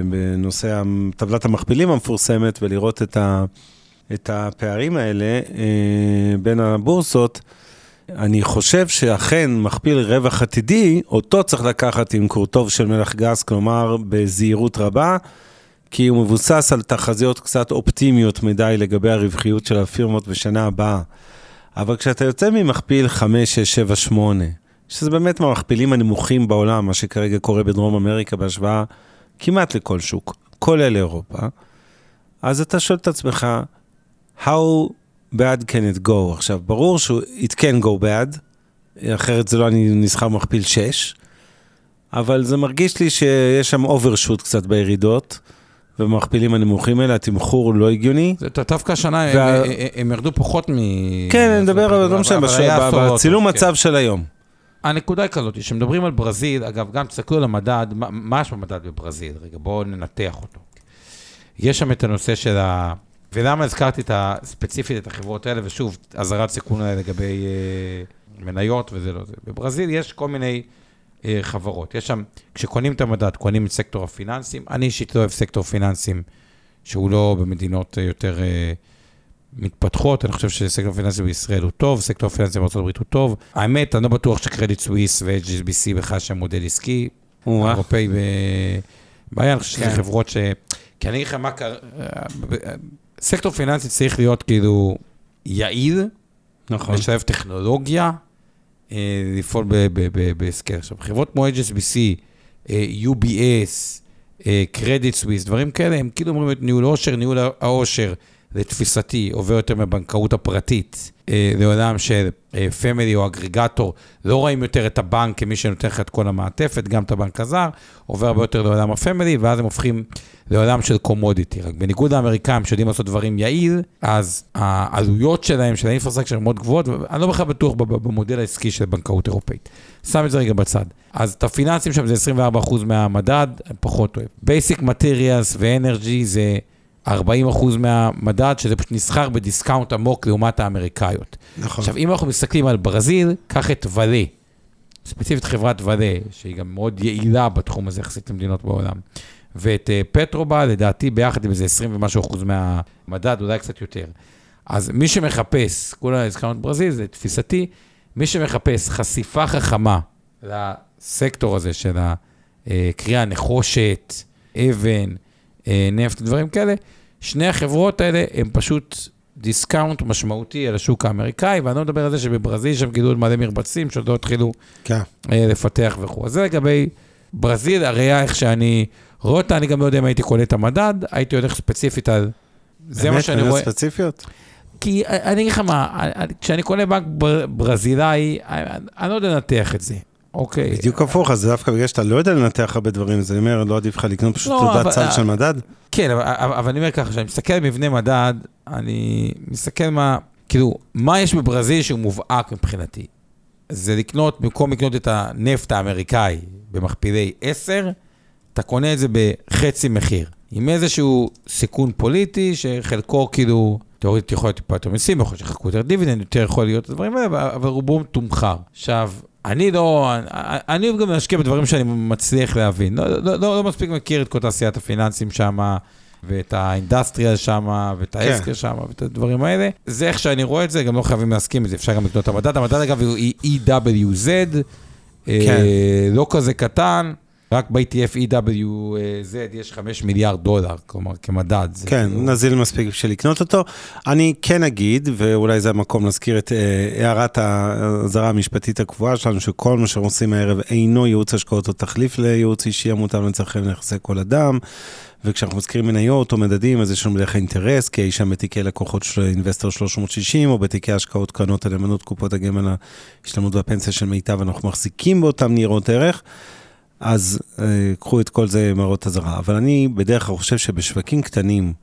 בנושא טבלת המכפילים המפורסמת, ולראות את, ה, את הפערים האלה אה, בין הבורסות, אני חושב שאכן מכפיל רווח עתידי, אותו צריך לקחת עם קורטוב של מלח גס, כלומר בזהירות רבה, כי הוא מבוסס על תחזיות קצת אופטימיות מדי לגבי הרווחיות של הפירמות בשנה הבאה. אבל כשאתה יוצא ממכפיל 5, 6, 7, 8, שזה באמת מהמכפילים הנמוכים בעולם, מה שכרגע קורה בדרום אמריקה בהשוואה כמעט לכל שוק, כולל אירופה, אז אתה שואל את עצמך, how bad can it go? עכשיו, ברור ש- it can go bad, אחרת זה לא אני נסחר מכפיל 6, אבל זה מרגיש לי שיש שם אוברשוט קצת בירידות, ובמכפילים הנמוכים האלה התמחור לא הגיוני. זה דווקא השנה, וה- הם- הם- ירדו פחות מ... כן, אני מדבר, לא משנה, בצילום כן. מצב של היום. הנקודה היא כזאת, כשמדברים על ברזיל, אגב, גם תסתכלו על המדד, מה, מה יש במדד בברזיל? רגע, בואו ננתח אותו. יש שם את הנושא של ה... ולמה הזכרתי את ה... ספציפית את החברות האלה, ושוב, אזהרת סיכון לגבי אה, מניות וזה לא זה. בברזיל יש כל מיני אה, חברות. יש שם, כשקונים את המדד, קונים את סקטור הפיננסים. אני אישית לא אוהב סקטור פיננסים שהוא לא במדינות אה, יותר אה, מתפתחות, אני חושב שסקטור פיננסי בישראל הוא טוב, סקטור פיננסי הברית הוא טוב. האמת, אני לא בטוח ש Credit Suisse ו-HSBC בכלל שם מודל עסקי. אירופאי ב... בעיה, אני חושב שזה כן. חברות ש... כי אני אגיד לך מה קרה... סקטור פיננסי צריך להיות כאילו יעיל, נכון. לשלב טכנולוגיה, אה, לפעול בהסכם. עכשיו, חברות כמו HSBC, אה, UBS, קרדיט סוויס, דברים כאלה, הם כאילו אומרים את ניהול עושר, ניהול העושר, לתפיסתי, עובר יותר מהבנקאות הפרטית אה, לעולם של family או aggregator. לא רואים יותר את הבנק כמי שנותן לך את כל המעטפת, גם את הבנק הזר, עובר הרבה יותר לעולם ה family, ואז הם הופכים לעולם של commodity. רק בניגוד לאמריקאים שיודעים לעשות דברים יעיל, אז העלויות שלהם, של האינפרסטרקציה, הן מאוד גבוהות, ואני לא בכלל בטוח במודל העסקי של בנקאות אירופאית. שם את זה רגע בצד. אז את הפיננסים שם זה 24% מהמדד, פחות אוהב. Materials ו-Energy זה 40% מהמדד, שזה פשוט נסחר ב discount עמוק לעומת האמריקאיות. נכון. עכשיו, אם אנחנו מסתכלים על ברזיל, קח את Vale, ספציפית חברת Vale, שהיא גם מאוד יעילה בתחום הזה יחסית למדינות בעולם. ואת אה, Petrobras, לדעתי, ביחד עם איזה 20 ומשהו אחוז מהמדד, אולי קצת יותר. אז מי שמחפש, כולה הזכרנו את ברזיל, זה תפיסתי, מי שמחפש חשיפה חכמה לסקטור הזה של הכרייה נחושת, אבן, אה, נפט, דברים כאלה, שני החברות האלה הם פשוט discount משמעותי על השוק האמריקאי, ואני לא מדבר על זה שבברזיל שם גידול מלא מרבצים שעוד לא התחילו כן. אה, לפתח וכו'. אז זה לגבי ברזיל, הראייה איך שאני רואה אותה, אני גם לא יודע אם הייתי קולט את המדד, הייתי הולך ספציפית על... זה מה שאני באמת, רואה. מניות ספציפיות? כי כי אני אגיד לך מה, אני- כשאני קונה בנק בר- ברזילאי, אני אני לא יודע לנתח את זה, אוקיי? בדיוק הפוך, אז דווקא בגלל שאתה לא יודע לנתח הרבה דברים, אז אני אומר, לא עדיף לך לקנות פשוט לא, תעודת צד של מדד? כן, אבל, אבל, אבל אני אומר ככה, כשאני מסתכל על מבנה מדד, אני מסתכל מה, כאילו, מה יש בברזיל שהוא מובהק מבחינתי. זה לקנות, במקום לקנות את הנפט האמריקאי במכפילי 10, אתה קונה את זה בחצי מחיר. עם איזשהו סיכון פוליטי, שחלקו כאילו, תיאורטית יכול להיות טיפה יותר מיסים, יכול להיות שיחכו יותר דיבידנד, יותר יכול להיות הדברים האלה, אבל- אבל רובו מתומחר. עכשיו, אני לא, אני, גם להשקיע בדברים שאני מצליח להבין. לא, לא, לא, לא מספיק מכיר את כל תעשיית הפיננסים שם, ואת האינדסטריאל שם, ואת האסקר שם, ואת הדברים האלה. זה איך שאני רואה את זה, גם לא חייבים להסכים עם זה, אפשר גם לקנות את המדד. המדד אגב הוא EWZ, כן. אה, לא כזה קטן. רק ב-ETF EWZ יש 5 מיליארד דולר, כלומר, כמדד. זה כן, כאילו- נזיל מספיק בשביל לקנות אותו. אני כן אגיד, ואולי זה המקום להזכיר את אה, הערת האזהרה המשפטית הקבועה שלנו, שכל מה שאנחנו עושים הערב אינו ייעוץ השקעות או תחליף לייעוץ אישי המותאם לצרכיהם נכסי כל אדם. וכשאנחנו מזכירים מניות או מדדים, אז יש לנו בדרך כלל אינטרס, כי אי שם בתיקי לקוחות של אינבסטור 360, או בתיקי השקעות קרנות הנאמנות, קופות הגמל, ההשתלמות והפנסיה של מיטב, אנחנו מחזיקים באותם ניירות ערך. אז אה, קחו את כל זה מראות אזהרה. אבל אני בדרך כלל חושב שבשווקים קטנים,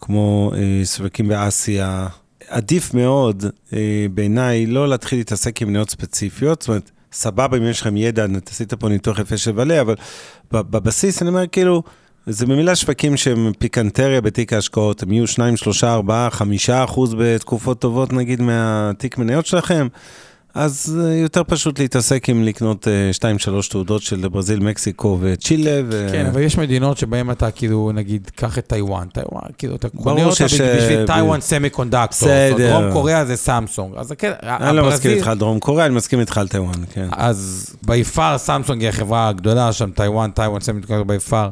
כמו אה, שווקים באסיה, עדיף מאוד אה, בעיניי לא להתחיל להתעסק עם מניות ספציפיות, זאת אומרת, סבבה אם יש לכם ידע, עשית פה ניתוח יפה של ולא, אבל בבסיס אני אומר כאילו, זה במילה שווקים שהם פיקנטריה בתיק ההשקעות, הם יהיו 2, 3, 4, 5 אחוז בתקופות טובות נגיד מהתיק מניות שלכם, אז אה, יותר פשוט להתעסק עם לקנות 2-3 תעודות של ברזיל, מקסיקו וצ'ילה. ו... כן, אבל יש מדינות שבהן אתה כאילו, נגיד, קח את טיוואן, טיוואן, כאילו, אתה קונה אותה שיש, בשביל אה, Taiwan Semiconductor, בסדר. דרום קוריאה זה סמסונג, אז כן, אני לא מסכים הברזיל- איתך על דרום קוריאה, אני מסכים איתך על טיוואן, כן. אז by far סמסונג היא החברה הגדולה שם, טיוואן, Taiwan Semiconductor by far,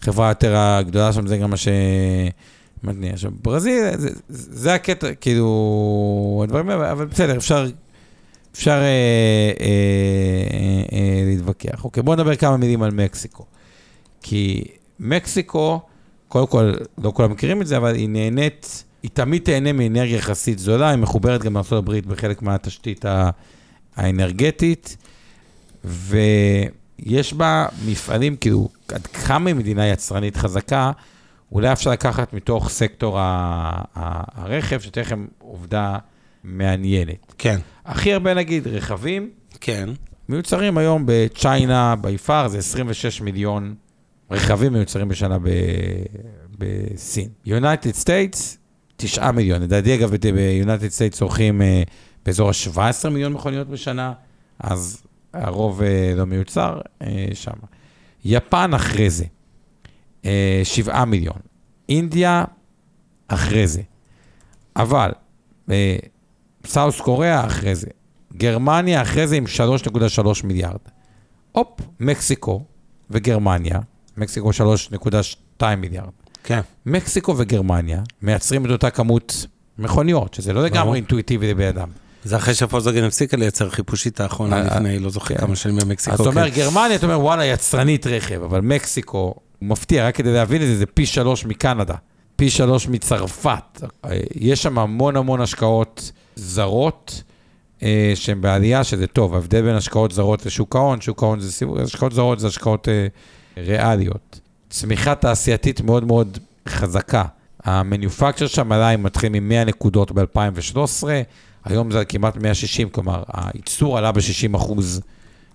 חברה יותר הגדולה שם, זה גם מה ש... מתניע. עכשיו, ברזיל, זה, זה הקטע, כאילו, הדברים האלה, אבל בסדר, אפשר, אפשר אה, אה, אה, אה, להתווכח. אוקיי, בואו נדבר כמה מילים על מקסיקו. כי מקסיקו, קודם כל, לא כולם מכירים את זה, אבל היא נהנית, היא תמיד תהנה מאנרגיה יחסית זולה, היא מחוברת גם לארה"ב בחלק מהתשתית האנרגטית, ויש בה מפעלים, כאילו, עד כמה היא מדינה יצרנית חזקה, אולי אפשר לקחת מתוך סקטור הרכב, לכם עובדה מעניינת. כן. הכי הרבה, נגיד, רכבים, כן. מיוצרים היום ב China, by far, זה 26 מיליון רכבים מיוצרים בשנה ב- בסין. United States, 9 מיליון. לדעתי, אגב, ב United States צורכים אה, באזור ה-17 מיליון מכוניות בשנה, אז הרוב אה, לא מיוצר אה, שם. יפן אחרי זה, אה, 7 מיליון. אינדיה אחרי זה. אבל סאוס קוריאה אחרי זה, גרמניה אחרי זה עם 3.3 מיליארד. הופ, מקסיקו וגרמניה, מקסיקו 3.2 מיליארד. כן. מקסיקו וגרמניה מייצרים את אותה כמות מכוניות, שזה לא לגמרי. אינטואיטיבי לבן אדם. זה אחרי שפולסווגן הפסיקה לייצר חיפושית האחרונה אה, לפני, לא זוכר כן. כמה שנים במקסיקו. אז אתה אומר כן. גרמניה, אתה אומר וואלה, יצרנית רכב, אבל מקסיקו, מפתיע, רק כדי להבין את זה, זה פי שלוש מקנדה, פי שלוש מצרפת. אה, יש שם המון המון השקעות זרות אה, שהן בעלייה, שזה טוב. ההבדל בין השקעות זרות לשוק ההון, שוק ההון זה סיבוב, השקעות זרות זה השקעות אה, ריאליות. צמיחה תעשייתית מאוד מאוד חזקה. המניופקצ'ר שם עלה, אם מתחיל מ-100 נקודות ב-2013, היום זה כמעט 160, כלומר, הייצור עלה ב-60 אחוז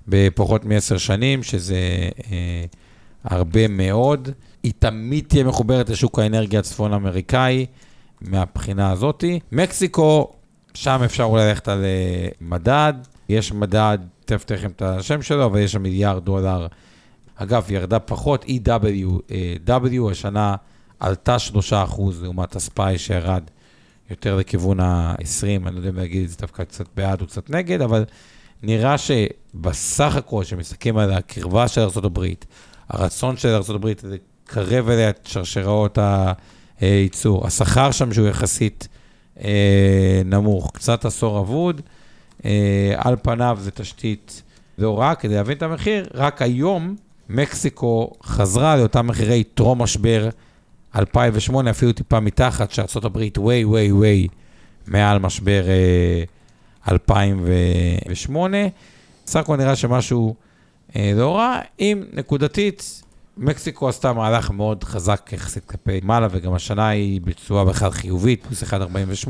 בפחות מעשר שנים, שזה אה, הרבה מאוד. היא תמיד תהיה מחוברת לשוק האנרגיה הצפון-אמריקאי מהבחינה הזאתי. מקסיקו, שם אפשר אולי ללכת על אה, מדד. יש מדד, תכף תכף את השם שלו, אבל יש שם מיליארד דולר. אגב, ירדה פחות, EW, אה, השנה עלתה 3% לעומת הספאי שירד יותר לכיוון ה-20, אני לא יודע אם להגיד את זה דווקא קצת בעד או קצת נגד, אבל נראה שבסך הכל, כשמסתכלים על הקרבה של ארה"ב, הרצון של ארה"ב לקרב אליה את שרשראות הייצור, השכר שם שהוא יחסית אה, נמוך, קצת עשור אבוד, אה, על פניו זה תשתית רע, כדי להבין את המחיר, רק היום מקסיקו חזרה לאותם מחירי טרום משבר 2008, אפילו טיפה מתחת, שארה"ב way, way, way מעל משבר אה, 2008. סך הכל נראה שמשהו אה, לא רע, אם נקודתית, מקסיקו עשתה מהלך מאוד חזק יחסית כלפי מעלה, וגם השנה היא בתשואה בכלל חיובית, פלוס 1.48.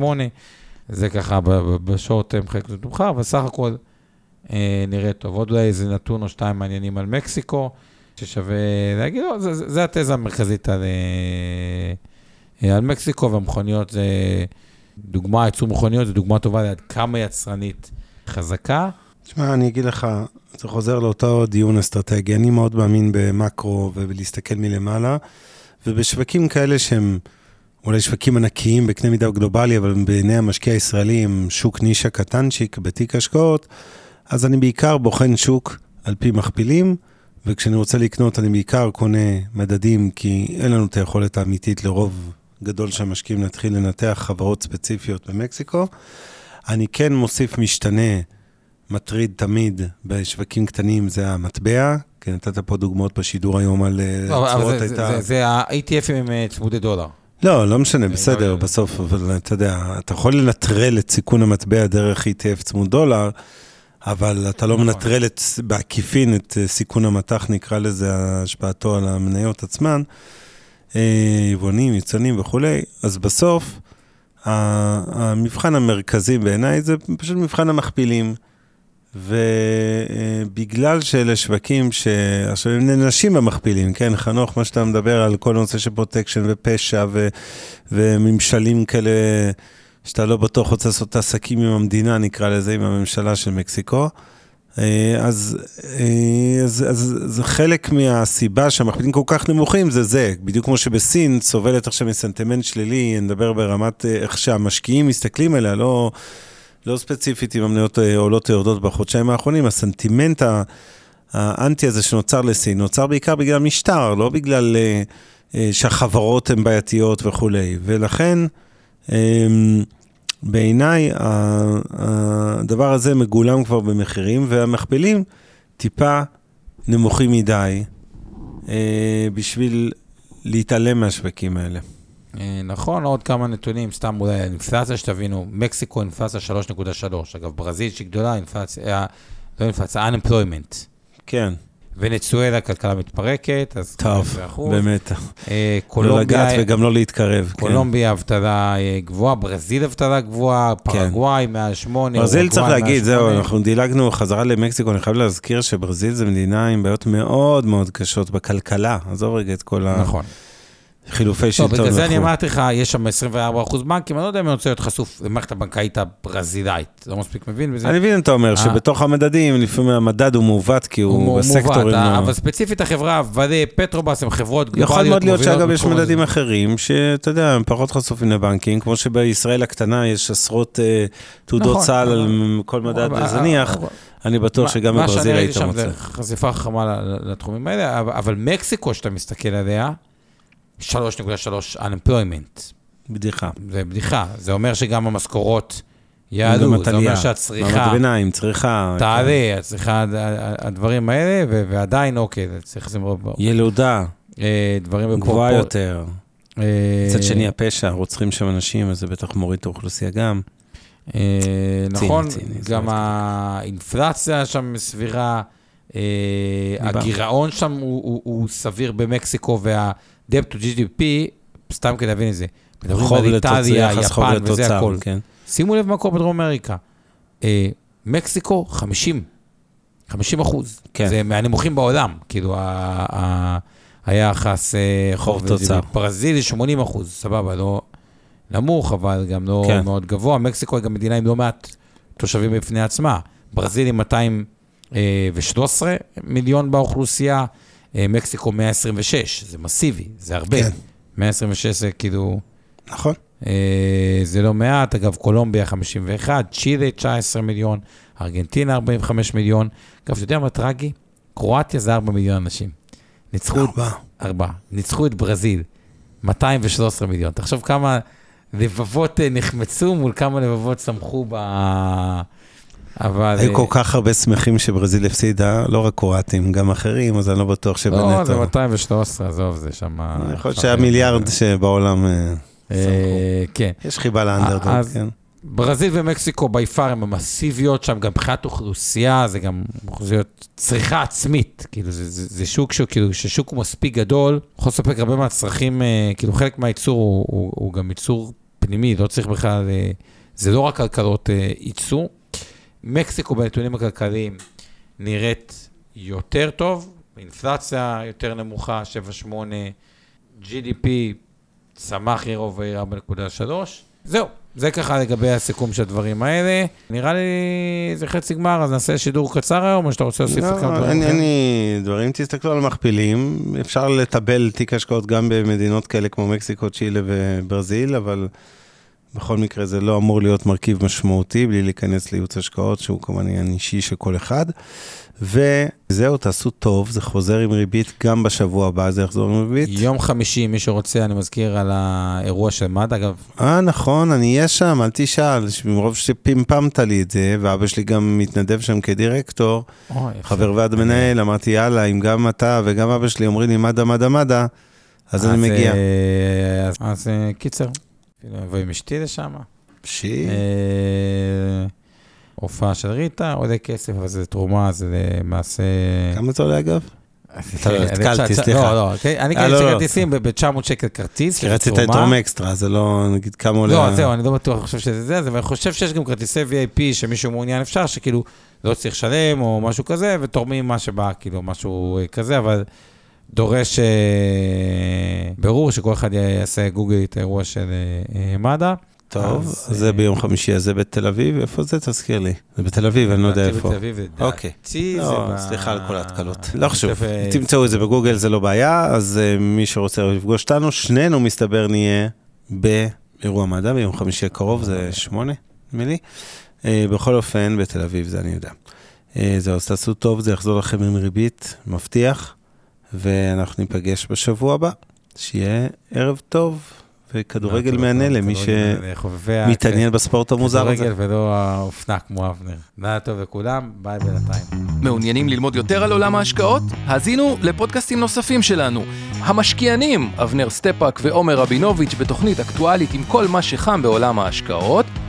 זה ככה בשורט טרם חלק מאוחר, אבל סך הכל אה, נראה טוב. עוד אולי איזה נתון או שתיים מעניינים על מקסיקו, ששווה להגיד, לא, זה, זה, זה התזה המרכזית על, אה, אה, על מקסיקו, והמכוניות זה דוגמה, ייצור מכוניות זה דוגמה טובה לעד כמה יצרנית חזקה. תשמע, אני אגיד לך, זה חוזר לאותו דיון אסטרטגי. אני מאוד מאמין במקרו ובלהסתכל מלמעלה, ובשווקים כאלה שהם אולי שווקים ענקיים בקנה מידה גלובלי, אבל בעיני המשקיע הישראלי הם שוק נישה קטנצ'יק בתיק השקעות, אז אני בעיקר בוחן שוק על פי מכפילים, וכשאני רוצה לקנות אני בעיקר קונה מדדים, כי אין לנו את היכולת האמיתית לרוב גדול של המשקיעים להתחיל לנתח חברות ספציפיות במקסיקו. אני כן מוסיף משתנה מטריד תמיד בשווקים קטנים, זה המטבע, כי נתת פה דוגמאות בשידור היום על אה, לא, צורות הייתה... זה, ה-ETFים עם אה, צמודי דולר. לא, לא משנה, בסדר, יודע. בסוף, אבל אתה יודע, אתה יכול לנטרל את סיכון המטבע דרך ETF צמוד דולר, אבל אתה לא נכון. מנטרל את, בעקיפין את אה, סיכון המטח, נקרא לזה, השפעתו על המניות עצמן, אה, יבואנים, יצרנים וכולי, אז בסוף, המבחן המרכזי בעיניי זה פשוט מבחן המכפילים. ובגלל שאלה שווקים ש... עכשיו הם נענשים במכפילים, כן, חנוך, מה שאתה מדבר על כל נושא של protection ופשע ו... וממשלים כאלה, שאתה לא בטוח רוצה לעשות עסקים עם המדינה, נקרא לזה, עם הממשלה של מקסיקו. אה, אז, אה, אז, אז זה חלק מהסיבה שהמכפילים כל כך נמוכים, זה זה. בדיוק כמו שבסין סובלת עכשיו מסנטימנט שלילי, נדבר ברמת אה, איך שהמשקיעים מסתכלים עליה, לא... לא ספציפית אם המניות אה, עולות או יורדות בחודשיים האחרונים, הסנטימנט האנטי הזה שנוצר לסין, נוצר בעיקר בגלל משטר, לא בגלל אה, אה, שהחברות הן בעייתיות וכולי. ולכן, אה, בעיניי, הדבר הזה מגולם כבר במחירים, והמכפילים טיפה נמוכים מדי בשביל להתעלם מהשווקים האלה. אה, נכון, עוד כמה נתונים, סתם אולי אינפלציה, שתבינו, מקסיקו אינפלציה 3.3, אגב, ברזיל שהיא גדולה, אינפלציה, אה, לא אינפלציה, unemployment. כן, ונצואלה, כלכלה מתפרקת, אז טוב, 15%. באמת. אה, לא קולומביה, לגעת וגם לא להתקרב. כן. קולומביה אבטלה גבוהה, ברזיל אבטלה גבוהה, פרגוואי מעל 8, ברזיל צריך להגיד, זהו, שמונה. אנחנו דילגנו חזרה למקסיקו, אני חייב להזכיר שברזיל זו מדינה עם בעיות מאוד מאוד קשות בכלכלה, עזוב רגע את כל ה... נכון. חילופי לא, שלטון בגלל זה אני וכו'. אמרתי לך, יש שם 24% בנקים, אני לא יודע אם אני רוצה להיות חשוף למערכת הבנקאית הברזילאית. לא מספיק מבין בזה. אני מבין, אתה אומר, אה. שבתוך המדדים, לפעמים המדד הוא מעוות, כי הוא הוא מובן, בסקטורים... לא- אבל ספציפית החברה, ודה, פטרובס, הם חברות גלובליות יכול מאוד להיות שאגב יש. מדדים אחרים, שאתה יודע, הם פחות חשופים לבנקים, כמו שבישראל הקטנה יש עשרות אה, תעודות נכון, סל על כל מדד זניח, אני בטוח שגם מה שאני בברזיל ראיתי היית שם מוצא. זה חשיפה חכמה לתחומים האלה, אבל מקסיקו, שאתה מסתכל עליה, 3.3 unemployment. בדיחה. זה בדיחה. זה אומר שגם המשכורות יעלו, זה אומר עלייה. מעמד שהצריכה ביניים, צריכה. תעלה, הצריכה, הד- הדברים האלה, ו- ועדיין, אוקיי, זה צריך לשים ילודה, אה, דברים גבוהה בפרופור- יותר. אה, מצד שני הפשע, רוצחים שם אנשים, אז זה בטח מוריד את האוכלוסייה גם. אה, נכון, גם האינפלציה שם סבירה. הגירעון שם הוא- סביר במקסיקו, וה-debt to GDP, סתם כדי להבין את זה, מדברים על איטליה, יפן וזה הכל. כן. שימו לב מה קורה בדרום אמריקה. אה, מקסיקו, 50. 50 אחוז. כן. זה מהנמוכים בעולם, כאילו, ה- ה- היחס אה, חוב תוצר. ברזיל זה 80 אחוז, סבבה, לא נמוך, אבל גם לא כן. מאוד גבוה. מקסיקו היא גם מדינה עם לא מעט תושבים בפני עצמה. ברזיל עם 213 מיליון באוכלוסייה, אה, מקסיקו 126, זה מסיבי, זה הרבה. כן. 126 זה כאילו... נכון. אה, זה לא מעט, אגב, קולומביה 51, צ'ילה 19 מיליון, ארגנטינה 45 מיליון. אגב, אתה יודע מה טרגי? קרואטיה זה 4 מיליון אנשים. ניצחו את... ארבע. ארבע. ניצחו את ברזיל, 213 מיליון. תחשוב כמה לבבות אה, נחמצו מול כמה לבבות צמחו ב... אבל... היו אה, כל כך הרבה שמחים שברזיל הפסידה, לא רק קרואטים, גם אחרים, אז אני לא בטוח לא, שבנטו. זה 213, עזוב, זה שם... יכול להיות שהיה מיליארד שבעולם... אה, אה, כן. יש חיבה לאנדרדוג, כן. ברזיל ומקסיקו בי פאר הן המסיביות שם, גם מבחינת אוכלוסייה, זה גם אוכלוסיות צריכה עצמית. כאילו, זה, זה, זה שוק שהוא, כאילו, ששוק הוא מספיק גדול, יכול לספק הרבה מהצרכים, אה, כאילו, חלק מהייצור הוא, הוא, הוא גם ייצור פנימי, לא צריך בכלל, אה, זה לא רק כלכלות אה, ייצור. מקסיקו בנתונים הכלכליים נראית יותר טוב, אינפלציה יותר נמוכה, 7-8, GDP צמח over year 4.3. זהו, זה ככה לגבי הסיכום של הדברים האלה. נראה לי זה חצי גמר, אז נעשה שידור קצר היום, או שאתה רוצה להוסיף כמה לא, דברים? אין אחרים? לי דברים, תסתכלו על המכפילים, אפשר לטבל תיק השקעות גם במדינות כאלה כמו מקסיקו, צ'ילה וברזיל, אבל בכל מקרה זה לא אמור להיות מרכיב משמעותי, בלי להיכנס לייעוץ השקעות, שהוא כמובן עניין אישי של כל אחד. וזהו, תעשו טוב, זה חוזר עם ריבית גם בשבוע הבא, זה יחזור עם ריבית. יום חמישי, מי שרוצה, אני מזכיר על האירוע של מד"א, אגב, אה, נכון, אני אהיה שם, אל תשאל, מרוב שפמפמת לי את זה, ואבא שלי גם מתנדב שם כדירקטור, יפה. חבר ועד מנהל, אמרתי, יאללה, אם גם אתה וגם אבא שלי אומרים לי מד"א, מד"א, מד"א, אז אני מגיע. אה, אז- אז אה, קיצר, אפילו אבוא עם אשתי לשם. שי, אה, הופעה של ריטה, עולה כסף, אבל זה תרומה, זה למעשה... כמה זה עולה אגב? התקלתי, תשע- סליחה. לא, לא, אוקיי, אני אה, קניתי לא, לא. כרטיסים ב-900 שקל כרטיס, כי רצית תרומה. לתרום אקסטרה, זה לא, נגיד, כמה עולה... לא, זהו, אני לא בטוח, אני חושב שזה זה, זה, ואני חושב שיש גם כרטיסי VIP שמישהו מעוניין אפשר, שכאילו לא צריך לשלם או משהו כזה, ותורמים מה שבא, כאילו, משהו אה, כזה, אבל דורש אה, ברור שכל אחד יעשה גוגל את האירוע של אה, אה, מד"א. טוב, אז, זה ביום חמישי, אז זה בתל אביב, איפה זה? תזכיר לי. זה בתל אביב, אני לא יודע איפה. בתל אביב, לדעתי אוקיי. זה לא, ב- סליחה על כל ההתקלות. לא חשוב, תמצאו את זה בגוגל, זה לא בעיה, אז מי שרוצה לפגוש אותנו, שנינו מסתבר נהיה באירוע מדע ביום חמישי הקרוב, זה שמונה, נדמה לי. בכל אופן, בתל אביב, זה אני יודע. זהו, אז תעשו טוב, זה יחזור לכם עם ריבית, מבטיח, ואנחנו ניפגש בשבוע הבא. שיהיה ערב טוב, וכדורגל מהנה למי כדורגל מהנה, ה- שמתעניין בספורט המוזר הזה. כדורגל ולא האופנה כמו אבנר. לילה טוב לכולם, ביי בינתיים. מעוניינים ללמוד יותר על עולם ההשקעות? האזינו לפודקאסטים נוספים שלנו. המשקיענים, אבנר סטפאק ועומר רבינוביץ' בתוכנית אקטואלית עם כל מה שחם בעולם ההשקעות.